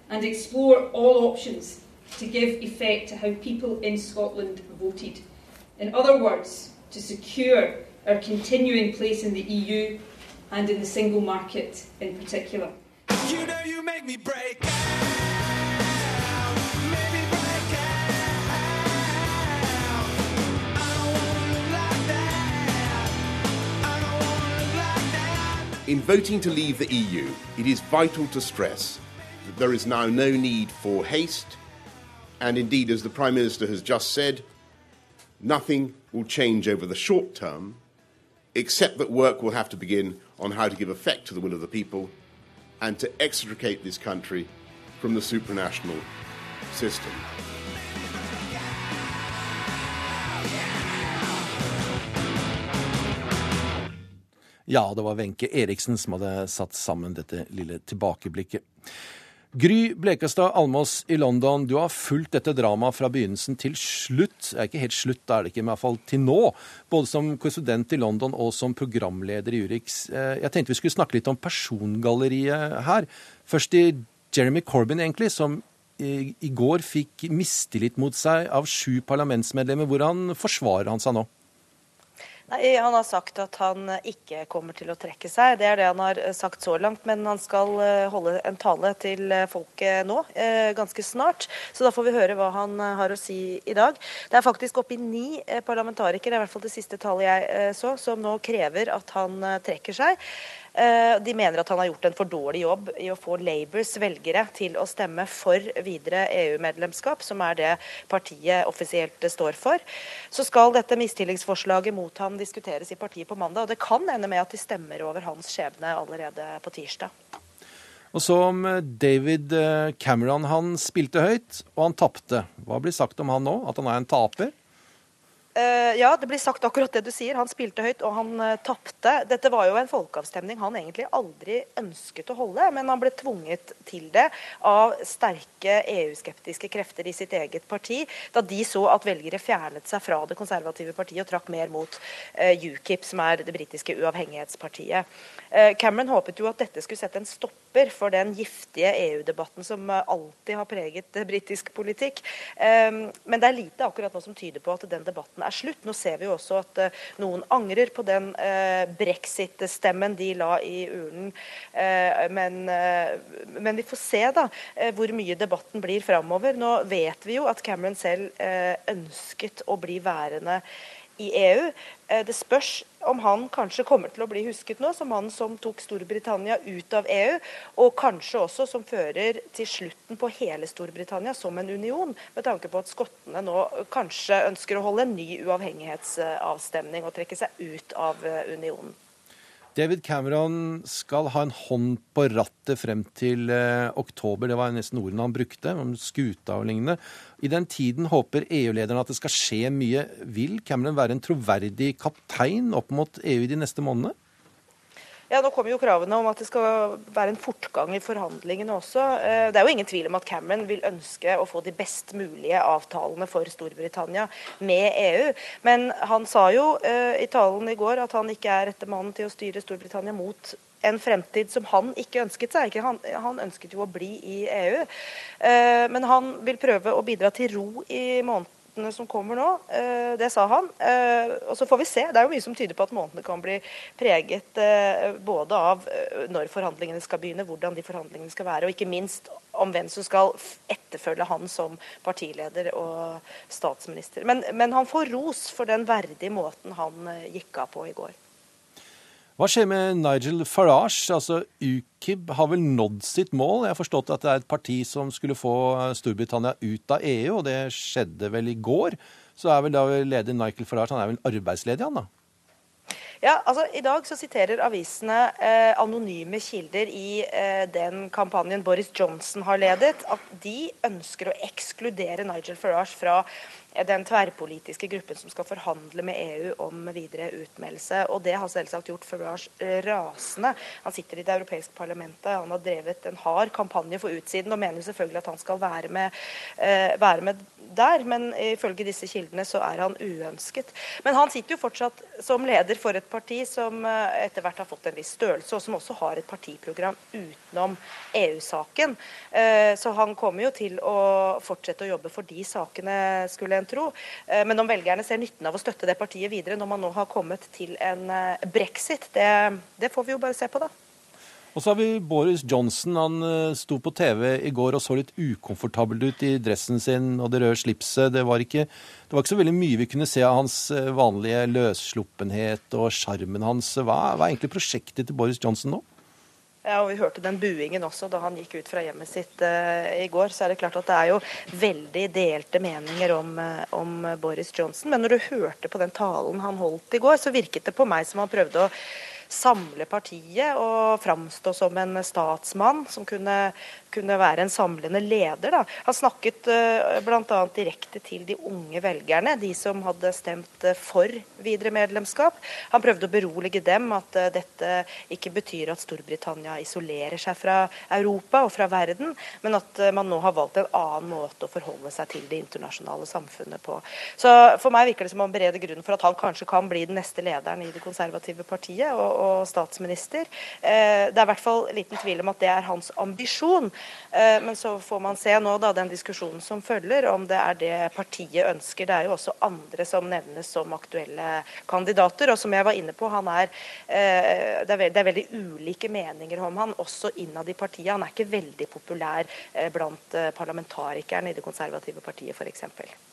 and explore all options to give effect to how people in Scotland voted. In other words, to secure our continuing place in the EU and in the single market in particular. In voting to leave the EU, it is vital to stress that there is now no need for haste, and indeed, as the Prime Minister has just said, nothing will change over the short term, except that work will have to begin on how to give effect to the will of the people and to extricate this country from the supranational system. Ja, det var Wenche Eriksen som hadde satt sammen dette lille tilbakeblikket. Gry Blekestad Almås i London, du har fulgt dette dramaet fra begynnelsen til slutt. Det er ikke helt slutt, da er det ikke, men i hvert fall til nå. Både som korrespondent i London og som programleder i Urix. Eh, Jeg tenkte vi skulle snakke litt om persongalleriet her. Først i Jeremy Corbyn, egentlig, som i går fikk mistillit mot seg av sju parlamentsmedlemmer. Hvordan forsvarer han seg nå? Nei, Han har sagt at han ikke kommer til å trekke seg. Det er det han har eh, sagt så langt. Men han skal eh, holde en tale til eh, folket nå, ganske snart. Så da får vi høre hva han har å si i dag. Det er faktisk oppi ni parlamentarikere, er i hvert fall det siste tallet jeg så, som nå krever at han trekker seg. Eh, De mener at han har gjort en for dårlig jobb i å få Labours velgere til å stemme for videre EU-medlemskap, som er det partiet offisielt står for. Så skal dette mistillingsforslaget mot ham diskuteres i partiet på mandag, og det kan ende med at de stemmer over hans skjebne allerede på tirsdag. Og så om eh, David eh, Cameron. Han spilte høyt, og han tapte. Hva blir sagt om han nå? At han er en taper? Eh, ja, det blir sagt akkurat det du sier. Han spilte høyt, og han uh, tapte. Dette var jo en folkeavstemning han egentlig aldri ønsket å holde, men han ble tvunget til det av sterke EU-skeptiske krefter i sitt eget parti, da de så at velgere fjernet seg fra det konservative partiet og trakk mer mot uh, UKIP, som er det britiske uavhengighetspartiet. Uh, Cameron håpet jo at dette skulle sette en stopper for den giftige EU-debatten som alltid har preget britisk politikk. Eh, Men det er lite akkurat nå som tyder på at den debatten er slutt. Nå ser vi jo også at eh, noen angrer på den eh, brexit-stemmen de la i urnen. Eh, Men, men vi får se da hvor mye debatten blir framover. Nå vet vi jo at Cameron selv ønsket å bli værende i EU. Eh, Det spørs om han kanskje kommer til å bli husket nå som han som tok Storbritannia ut av EU, og kanskje også som fører til slutten på hele Storbritannia som en union, med tanke på at skottene nå kanskje ønsker å holde en ny uavhengighetsavstemning og trekke seg ut av eh, unionen. David Cameron skal ha en hånd på rattet frem til eh, oktober. Det var nesten ordene han brukte, om skuta og lignende. I den tiden håper EU-lederne at det skal skje mye. Vil Cameron være en troverdig kaptein opp mot EU de neste månedene? Ja, Nå kommer jo kravene om at det skal være en fortgang i forhandlingene også. Eh, Det er jo ingen tvil om at Cameron vil ønske å få de best mulige avtalene for Storbritannia med EU. Men han sa jo eh, i talen i går at han ikke er rette mannen til å styre Storbritannia mot en fremtid som han ikke ønsket seg. Han, han ønsket jo å bli i EU. Eh, Men han vil prøve å bidra til ro i månedene som kommer nå. Eh, Det sa han. Eh, Og så får vi se. Det er jo mye som tyder på at månedene kan bli preget eh, både av eh, når forhandlingene skal begynne, hvordan de forhandlingene skal være, og ikke minst om hvem som skal etterfølge han som partileder og statsminister. Men, men han får ros for den verdige måten han eh, gikk av på i går. Hva skjer med Nigel Farage? Altså, UKIB har vel nådd sitt mål? Jeg har forstått at det er et parti som skulle få Storbritannia ut av EU, og det skjedde vel i går. Så er vel da leder Nigel Farage han er vel arbeidsledig, han da? Ja, altså I dag så siterer avisene eh, anonyme kilder i eh, den kampanjen Boris Johnson har ledet, at de ønsker å ekskludere Nigel Farage fra eh, den tverrpolitiske gruppen som skal forhandle med EU om videre utmeldelse. Og det har selvsagt gjort Farage eh, rasende. Han sitter i det europeiske parlamentet, han har drevet en hard kampanje for utsiden og mener selvfølgelig at han skal være med, eh, være med der, men ifølge disse kildene så er han uønsket. Men han sitter jo fortsatt som leder for et parti som eh, etter hvert har fått en viss størrelse, og som også har et partiprogram utenom EU-saken. Eh, Så han kommer jo til å fortsette å jobbe for de sakene, skulle en tro. Eh, Men om velgerne ser nytten av å støtte det partiet videre når man nå har kommet til en brexit, det, det får vi jo bare se på, da. Og så har vi Boris Johnson. Han eh, sto på TV i går og så litt ukomfortabel ut i dressen sin og det røde slipset. Det var ikke, det var ikke så veldig mye vi kunne se av hans eh, vanlige løssluppenhet og sjarmen hans. Hva, hva er egentlig prosjektet til Boris Johnson nå? Ja, og Vi hørte den buingen også da han gikk ut fra hjemmet sitt uh, i går. Så er det klart at det er jo veldig delte meninger om, om Boris Johnson. Men når du hørte på den talen han holdt i går, så virket det på meg som han prøvde å samle partiet og framstå som en statsmann som kunne, kunne være en samlende leder. Da. Han snakket uh, bl.a. direkte til de unge velgerne, de som hadde stemt eh, for videre medlemskap. Han prøvde å berolige dem at eh, dette ikke betyr at Storbritannia isolerer seg fra Europa og fra verden, men at eh, man nå har valgt en annen måte å forholde seg til det internasjonale samfunnet på. Så For meg virker det som om bereder grunnen for at han kanskje kan bli den neste lederen i det konservative partiet. og og statsminister. Eh, Det er i hvert fall liten tvil om at det er hans ambisjon. Eh, Men så får man se nå da den diskusjonen som følger, om det er det partiet ønsker. Det er jo også andre som nevnes som aktuelle kandidater. Og som jeg var inne på, han er, eh, det, er veldig, det er veldig ulike meninger om han, også innad i partiet. Han er ikke veldig populær blant parlamentarikerne i det konservative partiet, f.eks.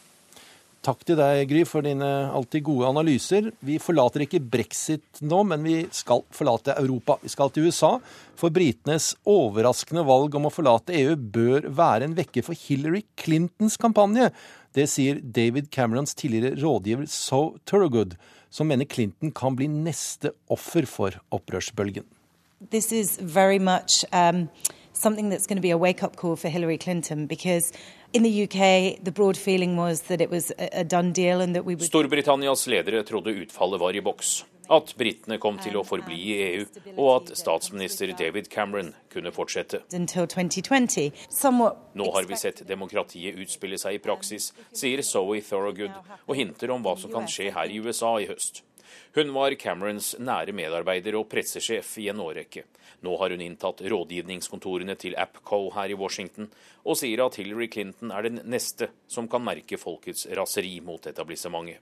Takk til deg, Gry, for dine alltid gode analyser. Vi forlater ikke brexit nå, men vi skal forlate Europa. Vi skal til USA, for britenes overraskende valg om å forlate EU bør være en vekker for Hillary Clintons kampanje. Det sier David Camerons tidligere rådgiver So Turgood, som mener Clinton kan bli neste offer for opprørsbølgen. this is very much um, something that's going to be a wake up call for Hillary Clinton because in the UK, the broad feeling was that it was a, a done deal and that we would. Storbritannias ledere trodde utfallet var i boks. At britene kom til å forbli i EU, og at statsminister David Cameron kunne fortsette. Until 2020. Somewhat Nå har vi sett demokratiet utspille seg i praksis, sier Zoe Thorogood, og hinter om hva som kan skje her i USA i høst. Hun var Camerons nære medarbeider og pressesjef i en årrekke. Nå har hun inntatt rådgivningskontorene til APCO her i Washington, og sier at Hillary Clinton er den neste som kan merke folkets raseri mot etablissementet.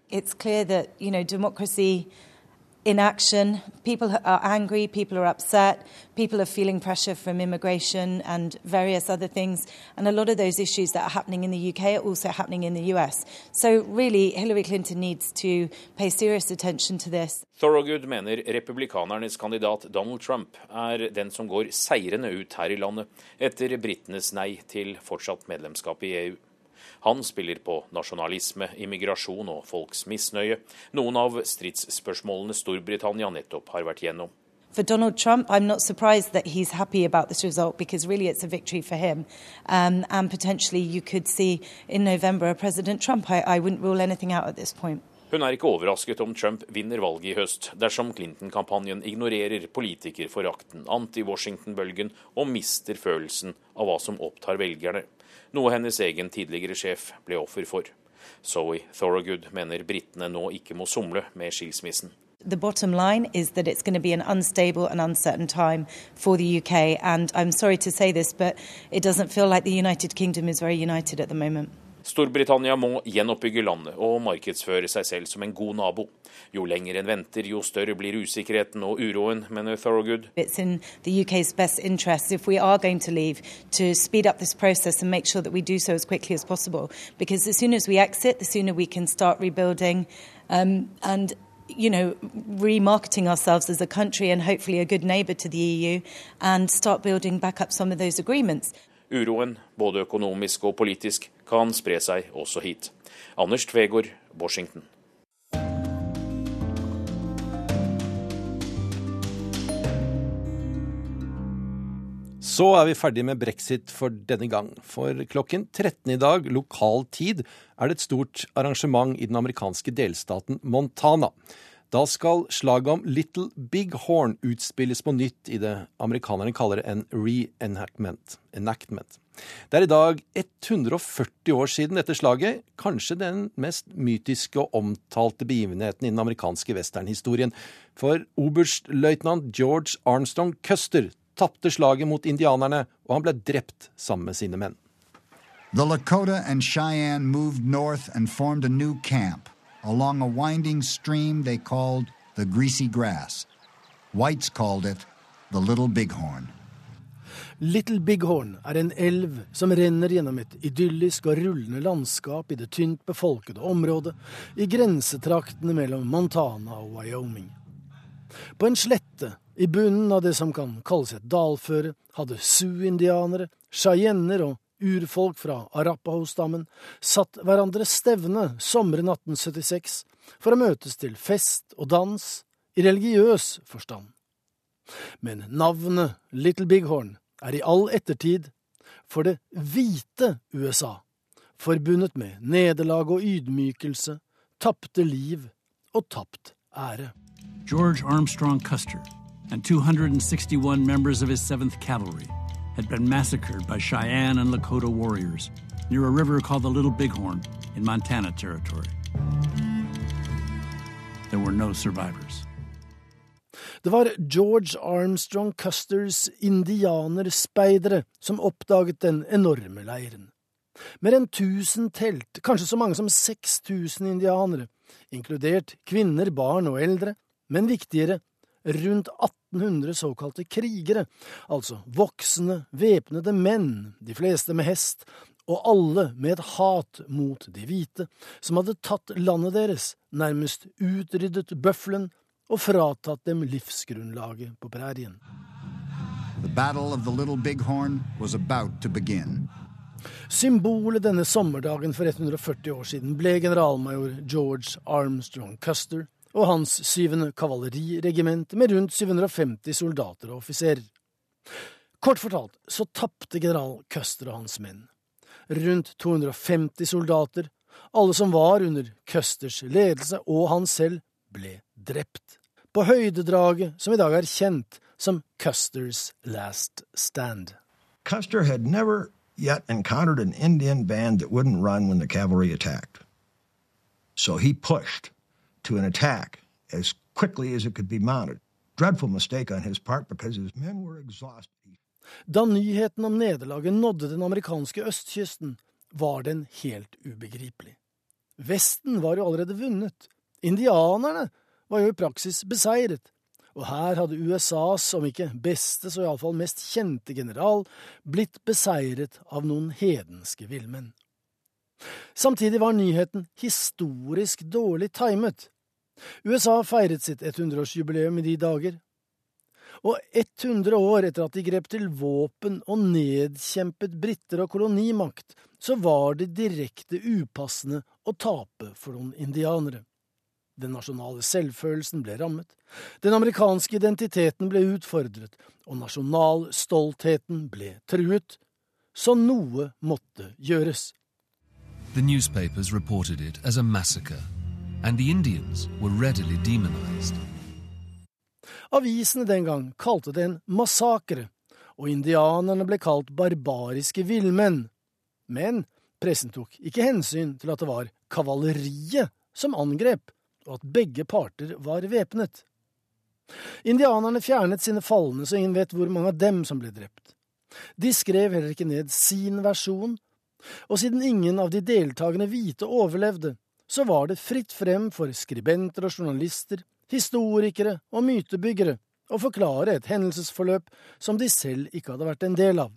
It's clear that you know democracy in action. People are angry people are upset people are feeling pressure from immigration and various other things. And a lot of those issues that are happening in the UK are also happening in the US so really Hillary Clinton needs to pay serious attention to this. Thorogood mener republikanernes kandidat Donald Trump er den som går seirende ut her i landet etter britenes nei til fortsatt medlemskap i EU. Han spiller på nasjonalisme, immigrasjon og folks misnøye, noen av stridsspørsmålene Storbritannia nettopp har vært gjennom. For Donald Trump, I'm not surprised that he's happy about this result because really it's a victory for him. Um, and potentially you could see in November a President Trump. I, I wouldn't rule anything out at this point. Hun er ikke overrasket om Trump vinner valget i høst, dersom Clinton-kampanjen ignorerer politikerforakten, anti-Washington-bølgen og mister følelsen av hva som opptar velgerne, noe hennes egen tidligere sjef ble offer for. Zoe Thorogood mener britene nå ikke må somle med skilsmissen. The bottom line is that it's going to be an unstable and uncertain time for the UK. And I'm sorry to say this, but it doesn't feel like the United Kingdom is very united at the moment. Storbritannia må gjenoppbygge landet og markedsføre seg selv som en god nabo. Jo lenger en venter, jo større blir usikkerheten og uroen, mener Thorogood. Um, and you know, remarketing ourselves as a country and hopefully a good neighbour to the EU and start building back up some of those agreements. Uroen, både økonomisk og politisk, kan spre seg også hit. Anders Tvegård, Washington. Så er vi ferdig med brexit for denne gang. For klokken 13 i dag, lokal tid, er det et stort arrangement i den amerikanske delstaten Montana. Da skal slaget om Little Big Horn utspilles på nytt i det amerikanerne kaller en reenactment. Enactment. Det er i dag 140 år siden dette slaget, kanskje den mest mytiske og omtalte begivenheten i den amerikanske westernhistorien. For oberstløytnant George Armstrong Custer tapte slaget mot indianerne, og han ble drept sammen med sine menn. The Lakota and Cheyenne moved north and formed a new camp along a winding stream they called the Greasy Grass. Whites called it the Little Bighorn. Little Bighorn er en elv som renner gjennom et idyllisk og rullende landskap i det tynt befolkede området i grensetraktene mellom Montana og Wyoming. På en slette i bunnen av det som kan kalles et dalføre, hadde Sioux-indianere, cheyenner og urfolk fra Arapaho-stammen satt hverandre stevne sommeren 1876 for å møtes til fest og dans i religiøs forstand. Men navnet Little Bighorn er i all ettertid for det hvite USA, forbundet med nederlag og ydmykelse, tapte liv og tapt ære. George Armstrong Custer and 261 members of his 7th Cavalry had been massacred by Cheyenne and Lakota warriors near a river called the Little Bighorn in Montana Territory. There were no survivors. Det var George Armstrong Custers indianerspeidere som oppdaget den enorme leiren. Mer enn 1000 telt, kanskje så mange som 6000 indianere, inkludert kvinner, barn og eldre, men viktigere, rundt 1800 såkalte krigere, altså voksne, væpnede menn, de fleste med hest, og alle med et hat mot de hvite, som hadde tatt landet deres, nærmest utryddet bøffelen og fratatt dem livsgrunnlaget på prærien. The Battle of the Little Bighorn was about to begin. Symbolet denne sommerdagen for 140 år siden ble generalmajor George Armstrong Custer og hans syvende kavaleriregiment med rundt 750 soldater og offiserer. Kort fortalt så tapte general Custer og hans menn. Rundt 250 soldater, alle som var under Custers ledelse og han selv, ble drept. På høydedraget som i dag er kjent som Custers Last Stand. Custer had never yet encountered an Indian band that wouldn't run when the cavalry attacked. So he pushed to an attack as quickly as it could be mounted. Dreadful mistake on his part because his men were exhausted. Da nyheten om nederlaget nådde den amerikanske østkysten, var den helt ubegripelig. Vesten var jo allerede vunnet. Indianerne var jo i praksis beseiret. Og her hadde USAs, om ikke beste, så iallfall mest kjente general, blitt beseiret av noen hedenske villmenn. Samtidig var nyheten historisk dårlig timet. USA feiret sitt 100-årsjubileum i de dager, og 100 år etter at de grep til våpen og nedkjempet briter og kolonimakt, så var det direkte upassende å tape for noen indianere. Den nasjonale selvfølelsen ble rammet, den amerikanske identiteten ble utfordret, og nasjonalstoltheten ble truet. Så noe måtte gjøres. The newspapers reported it as a massacre, and the Indians were readily demonized. Avisene den gang kalte det en massakre, og indianerne ble kalt barbariske villmenn. Men pressen tok ikke hensyn til at det var kavaleriet som angrep, og at begge parter var væpnet. Indianerne fjernet sine falne, så ingen vet hvor mange av dem som ble drept. De skrev heller ikke ned sin versjon, og siden ingen av de deltakende hvite overlevde, så var det fritt frem for skribenter og journalister, historikere og mytebyggere å forklare et hendelsesforløp som de selv ikke hadde vært en del av.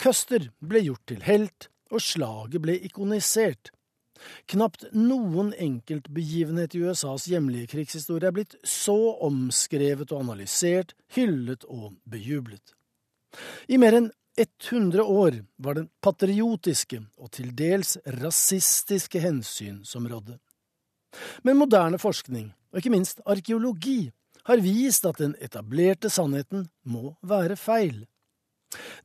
Custer ble gjort til helt, og slaget ble ikonisert. Knapt noen enkeltbegivenhet i USAs hjemlige krigshistorie er blitt så omskrevet og analysert, hyllet og bejublet. I mer enn 100 år var det patriotiske og til dels rasistiske hensyn som rådde. Men moderne forskning, og ikke minst arkeologi, har vist at den etablerte sannheten må være feil.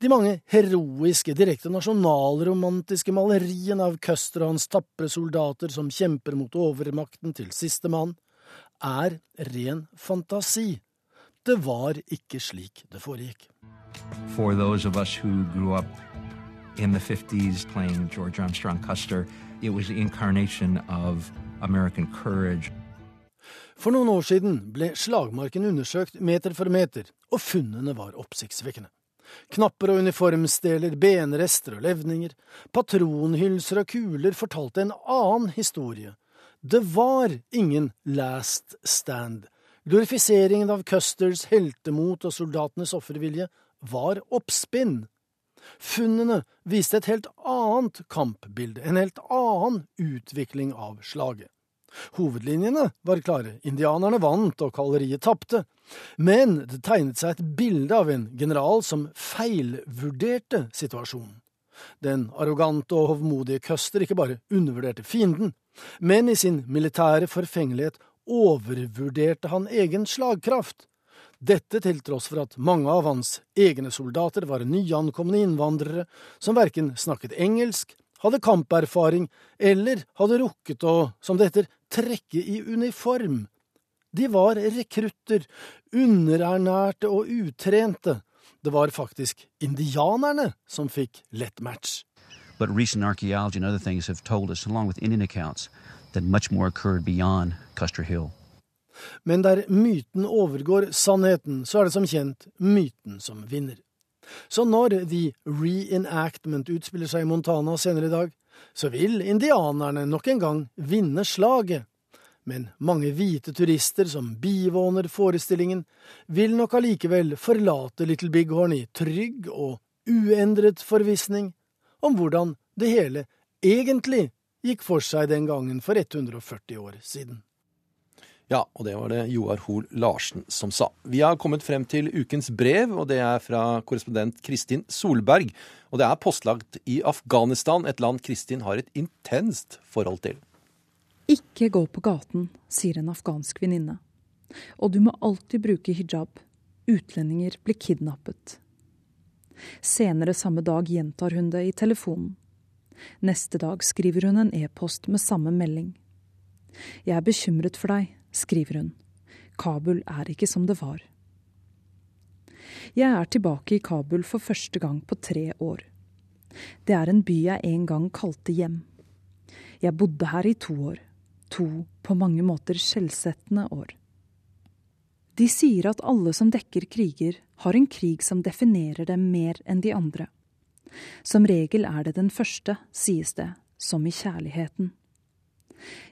De mange heroiske, direkte nasjonalromantiske maleriene av Custer og hans tapre soldater som kjemper mot overmakten til sistemann, er ren fantasi. Det var ikke slik det foregikk. For those of us who grew up in the 50s playing George Armstrong Custer, it was the incarnation of American courage. For noen år siden ble slagmarken undersøkt meter for meter, og funnene var oppsiktsvekkende. Knapper og uniformsdeler, benrester og levninger, patronhylser og kuler fortalte en annen historie. Det var ingen last stand. Glorifiseringen av Custers heltemot og soldatenes offervilje var oppspinn. Funnene viste et helt annet kampbilde, en helt annen utvikling av slaget. Hovedlinjene var klare, indianerne vant og kalleriet tapte, men det tegnet seg et bilde av en general som feilvurderte situasjonen. Den arrogante og hovmodige Custer ikke bare undervurderte fienden, men i sin militære forfengelighet overvurderte han egen slagkraft. Dette til tross for at mange av hans egne soldater var nyankomne innvandrere som verken snakket engelsk, hadde kamperfaring eller hadde rukket å, som det heter, trekke i uniform. De var rekrutter, underernærte og utrente. Det var faktisk indianerne som fikk lett match. But recent archaeology and other things have told us, along with Indian accounts, that much more occurred beyond Custer Hill. Men der myten overgår sannheten, så er det som kjent myten som vinner. Så når The Reenactment utspiller seg i Montana senere i dag, så vil indianerne nok en gang vinne slaget. Men mange hvite turister som bivåner forestillingen, vil nok allikevel forlate Little Bighorn i trygg og uendret forvissning om hvordan det hele egentlig gikk for seg den gangen for 140 år siden. Ja, og det var det Joar Hoel Larsen som sa. Vi har kommet frem til ukens brev, og det er fra korrespondent Kristin Solberg. Og det er postlagt i Afghanistan, et land Kristin har et intenst forhold til. Ikke gå på gaten, sier en afghansk venninne. Og du må alltid bruke hijab. Utlendinger blir kidnappet. Senere samme dag gjentar hun det i telefonen. Neste dag skriver hun en e-post med samme melding. Jeg er bekymret for deg, skriver hun. Kabul er ikke som det var. Jeg er tilbake i Kabul for første gang på tre år. Det er en by jeg en gang kalte hjem. Jeg bodde her i to år. To på mange måter skjellsettende år. De sier at alle som dekker kriger, har en krig som definerer dem mer enn de andre. Som regel er det den første, sies det, som i kjærligheten.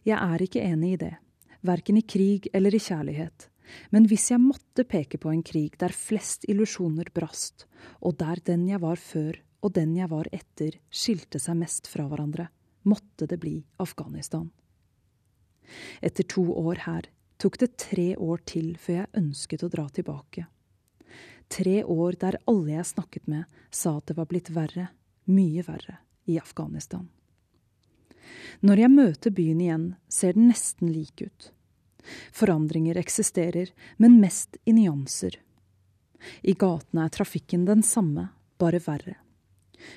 Jeg er ikke enig i det verken i krig eller i kjærlighet. Men hvis jeg måtte peke på en krig der flest illusjoner brast, og der den jeg var før og den jeg var etter, skilte seg mest fra hverandre, måtte det bli Afghanistan. Etter to år her tok det tre år til før jeg ønsket å dra tilbake. Tre år der alle jeg snakket med, sa at det var blitt verre, mye verre, i Afghanistan. Når jeg møter byen igjen, ser den nesten lik ut. Forandringer eksisterer, men mest i nyanser. I gatene er trafikken den samme, bare verre.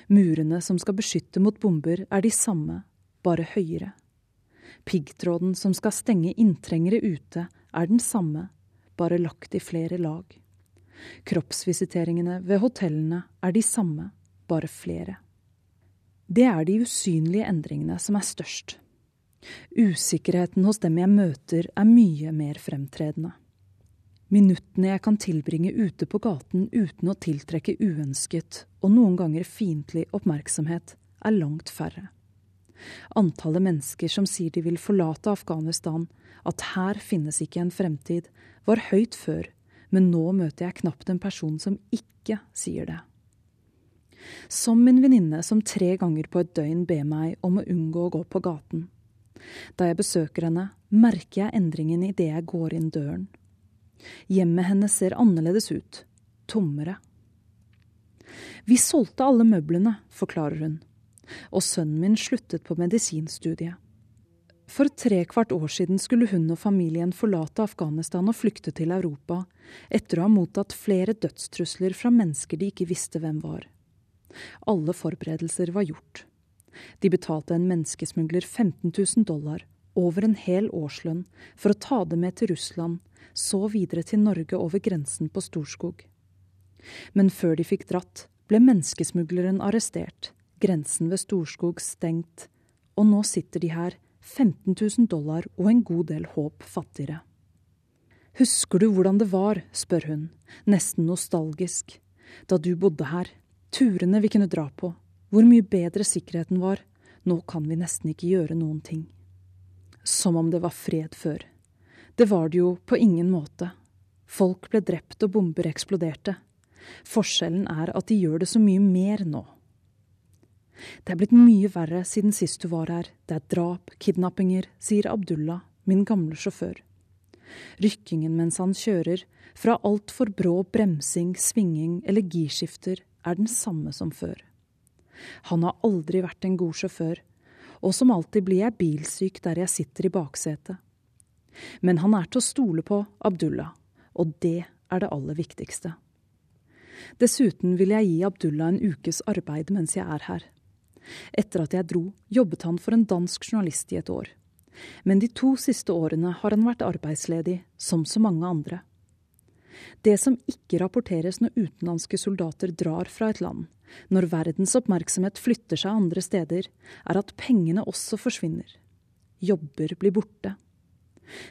Murene som skal beskytte mot bomber, er de samme, bare høyere. Piggtråden som skal stenge inntrengere ute, er den samme, bare lagt i flere lag. Kroppsvisiteringene ved hotellene er de samme, bare flere. Det er de usynlige endringene som er størst. Usikkerheten hos dem jeg møter, er mye mer fremtredende. Minuttene jeg kan tilbringe ute på gaten uten å tiltrekke uønsket og noen ganger fiendtlig oppmerksomhet, er langt færre. Antallet mennesker som sier de vil forlate Afghanistan, at her finnes ikke en fremtid, var høyt før, men nå møter jeg knapt en person som ikke sier det. Som min venninne som tre ganger på et døgn ber meg om å unngå å gå på gaten. Da jeg besøker henne, merker jeg endringen idet jeg går inn døren. Hjemmet hennes ser annerledes ut, tommere. Vi solgte alle møblene, forklarer hun, og sønnen min sluttet på medisinstudiet. For trekvart år siden skulle hun og familien forlate Afghanistan og flykte til Europa, etter å ha mottatt flere dødstrusler fra mennesker de ikke visste hvem var. Alle forberedelser var gjort. De betalte en menneskesmugler 15 000 dollar, over en hel årslønn, for å ta det med til Russland, så videre til Norge over grensen på Storskog. Men før de fikk dratt, ble menneskesmugleren arrestert, grensen ved Storskog stengt, og nå sitter de her, 15 000 dollar og en god del håp fattigere. Husker du hvordan det var, spør hun, nesten nostalgisk, da du bodde her, turene vi kunne dra på, hvor mye bedre sikkerheten var. Nå kan vi nesten ikke gjøre noen ting. Som om det var fred før. Det var det jo på ingen måte. Folk ble drept og bomber eksploderte. Forskjellen er at de gjør det så mye mer nå. Det er blitt mye verre siden sist du var her. Det er drap, kidnappinger, sier Abdullah, min gamle sjåfør. Rykkingen mens han kjører, fra altfor brå bremsing, svinging eller girskifter, er den samme som før. Han har aldri vært en god sjåfør, og som alltid blir jeg bilsyk der jeg sitter i baksetet. Men han er til å stole på, Abdullah, og det er det aller viktigste. Dessuten vil jeg gi Abdullah en ukes arbeid mens jeg er her. Etter at jeg dro, jobbet han for en dansk journalist i et år. Men de to siste årene har han vært arbeidsledig, som så mange andre. Det som ikke rapporteres når utenlandske soldater drar fra et land, når verdens oppmerksomhet flytter seg andre steder, er at pengene også forsvinner. Jobber blir borte.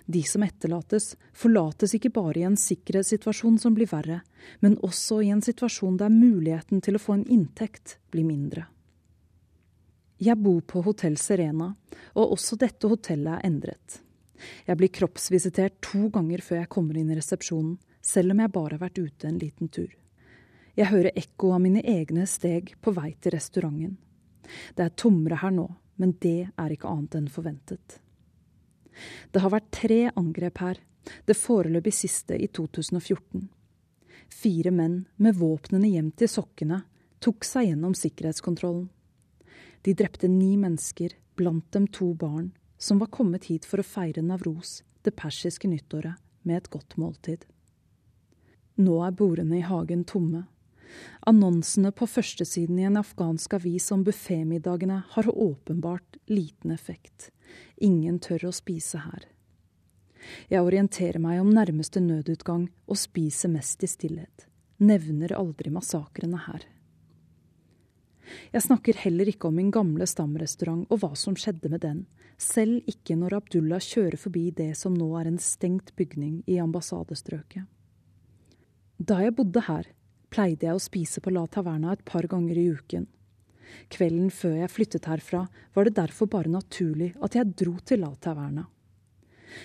De som etterlates, forlates ikke bare i en sikkerhetssituasjon som blir verre, men også i en situasjon der muligheten til å få en inntekt blir mindre. Jeg bor på Hotell Serena, og også dette hotellet er endret. Jeg blir kroppsvisitert to ganger før jeg kommer inn i resepsjonen, selv om jeg bare har vært ute en liten tur. Jeg hører ekko av mine egne steg på vei til restauranten. Det er tommere her nå, men det er ikke annet enn forventet. Det har vært tre angrep her, det foreløpig siste i 2014. Fire menn med våpnene gjemt i sokkene tok seg gjennom sikkerhetskontrollen. De drepte ni mennesker, blant dem to barn, som var kommet hit for å feire Navros, det persiske nyttåret, med et godt måltid. Nå er bordene i hagen tomme. Annonsene på førstesiden i en afghansk avis om buffémiddagene har åpenbart liten effekt. Ingen tør å spise her. Jeg orienterer meg om nærmeste nødutgang og spiser mest i stillhet. Nevner aldri massakrene her. Jeg snakker heller ikke om min gamle stamrestaurant og hva som skjedde med den, selv ikke når Abdullah kjører forbi det som nå er en stengt bygning i ambassadestrøket. Da jeg bodde her, pleide jeg å spise på La Taverna et par ganger i uken. Kvelden før jeg flyttet herfra, var det derfor bare naturlig at jeg dro til La Taverna.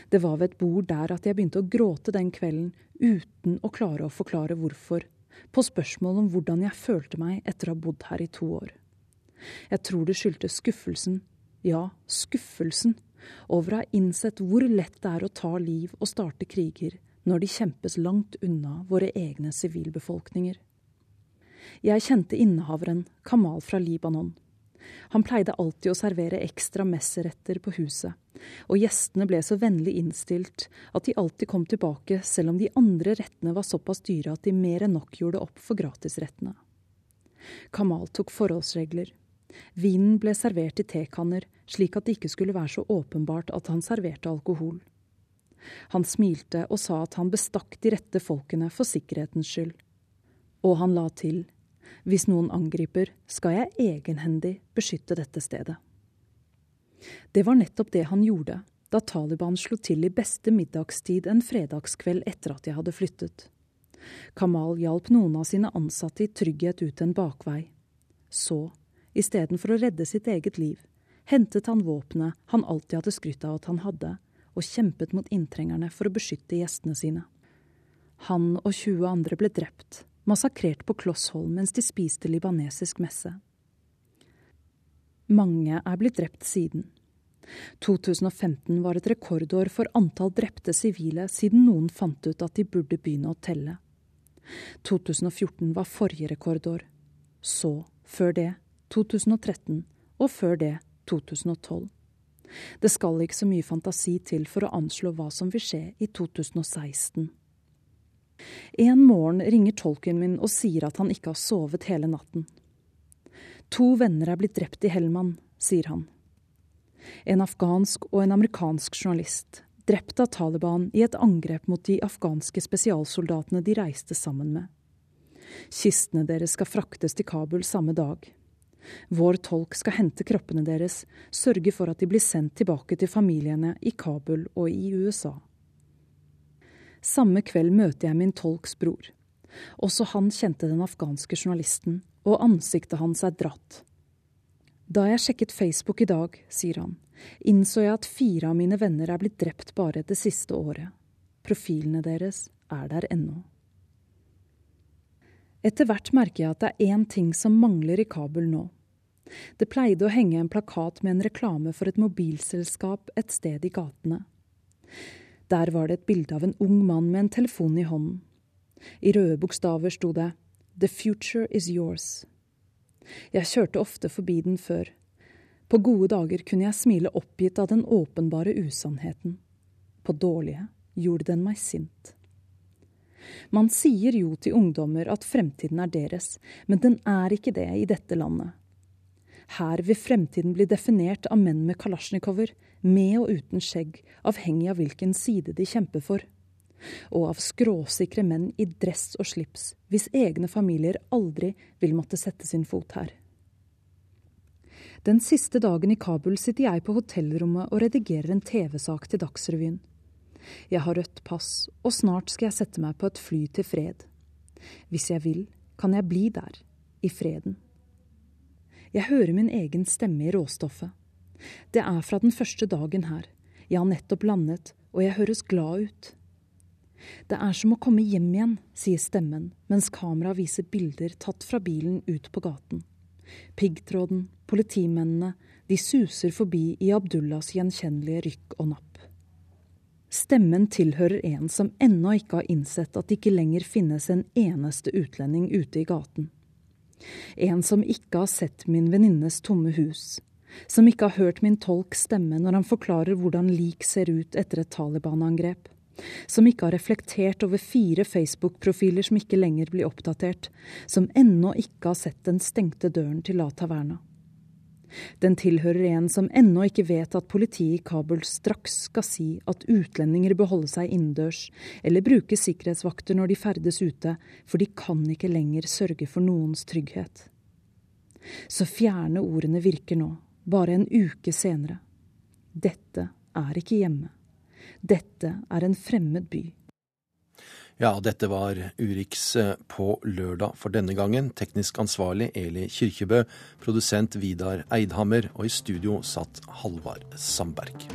Det var ved et bord der at jeg begynte å gråte den kvelden uten å klare å forklare hvorfor, på spørsmål om hvordan jeg følte meg etter å ha bodd her i to år. Jeg tror det skyldtes skuffelsen, ja, skuffelsen, over å ha innsett hvor lett det er å ta liv og starte kriger når de kjempes langt unna våre egne sivilbefolkninger. Jeg kjente innehaveren, Kamal fra Libanon. Han pleide alltid å servere ekstra messeretter på huset, og gjestene ble så vennlig innstilt at de alltid kom tilbake selv om de andre rettene var såpass dyre at de mer enn nok gjorde opp for gratisrettene. Kamal tok forholdsregler. Vinen ble servert i tekanner, slik at det ikke skulle være så åpenbart at han serverte alkohol. Han smilte og sa at han bestakk de rette folkene for sikkerhetens skyld. Og han la til hvis noen angriper, skal jeg egenhendig beskytte dette stedet. Det var nettopp det han gjorde da Taliban slo til i beste middagstid en fredagskveld etter at jeg hadde flyttet. Kamal hjalp noen av sine ansatte i trygghet ut en bakvei. Så, istedenfor å redde sitt eget liv, hentet han våpenet han alltid hadde skrytt av at han hadde, og kjempet mot inntrengerne for å beskytte gjestene sine. Han og 20 andre ble drept, massakrert på Klossholm mens de spiste libanesisk messe. Mange er blitt drept siden. 2015 var et rekordår for antall drepte sivile siden noen fant ut at de burde begynne å telle. 2014 var forrige rekordår. Så, før det, 2013, og før det, 2012. Det skal ikke så mye fantasi til for å anslå hva som vil skje i 2016. En morgen ringer tolken min og sier at han ikke har sovet hele natten. To venner er blitt drept i Helman, sier han. En afghansk og en amerikansk journalist, drept av Taliban i et angrep mot de afghanske spesialsoldatene de reiste sammen med. Kistene deres skal fraktes til Kabul samme dag. Vår tolk skal hente kroppene deres, sørge for at de blir sendt tilbake til familiene i Kabul og i USA. Samme kveld møter jeg min tolks bror. Også han kjente den afghanske journalisten, og ansiktet hans er dratt. Da jeg sjekket Facebook i dag, sier han, innså jeg at fire av mine venner er blitt drept bare det siste året. Profilene deres er der ennå. Etter hvert merker jeg at det er én ting som mangler i Kabul nå. Det pleide å henge en plakat med en reklame for et mobilselskap et sted i gatene. Der var det et bilde av en ung mann med en telefon i hånden. I røde bokstaver sto det The future is yours. Jeg kjørte ofte forbi den før. På gode dager kunne jeg smile oppgitt av den åpenbare usannheten. På dårlige gjorde den meg sint. Man sier jo til ungdommer at fremtiden er deres, men den er ikke det i dette landet. Her vil fremtiden bli definert av menn med kalasjnikover, med og uten skjegg, avhengig av hvilken side de kjemper for. Og av skråsikre menn i dress og slips, hvis egne familier aldri vil måtte sette sin fot her. Den siste dagen i Kabul sitter jeg på hotellrommet og redigerer en TV-sak til Dagsrevyen. Jeg har rødt pass, og snart skal jeg sette meg på et fly til fred. Hvis jeg vil, kan jeg bli der, i freden. Jeg hører min egen stemme i råstoffet. Det er fra den første dagen her. Jeg har nettopp landet, og jeg høres glad ut. Det er som å komme hjem igjen, sier stemmen, mens kameraet viser bilder tatt fra bilen ut på gaten. Piggtråden, politimennene, de suser forbi i Abdullahs gjenkjennelige rykk og napp. Stemmen tilhører en som ennå ikke har innsett at det ikke lenger finnes en eneste utlending ute i gaten. En som ikke har sett min venninnes tomme hus. Som ikke har hørt min tolk stemme når han forklarer hvordan lik ser ut etter et Taliban-angrep. Som ikke har reflektert over fire Facebook-profiler som ikke lenger blir oppdatert. Som ennå ikke har sett den stengte døren til La Taverna. Den tilhører en som ennå ikke vet at politiet i Kabul straks skal si at utlendinger bør holde seg innendørs, eller bruke sikkerhetsvakter når de ferdes ute, for de kan ikke lenger sørge for noens trygghet. Så fjerne ordene virker nå, bare en uke senere. Dette er ikke hjemme. Dette er en fremmed by. Ja, dette var Urix eh, på lørdag for denne gangen. Teknisk ansvarlig Eli Kyrkjebø, produsent Vidar Eidhammer, og i studio satt Halvard Sandberg.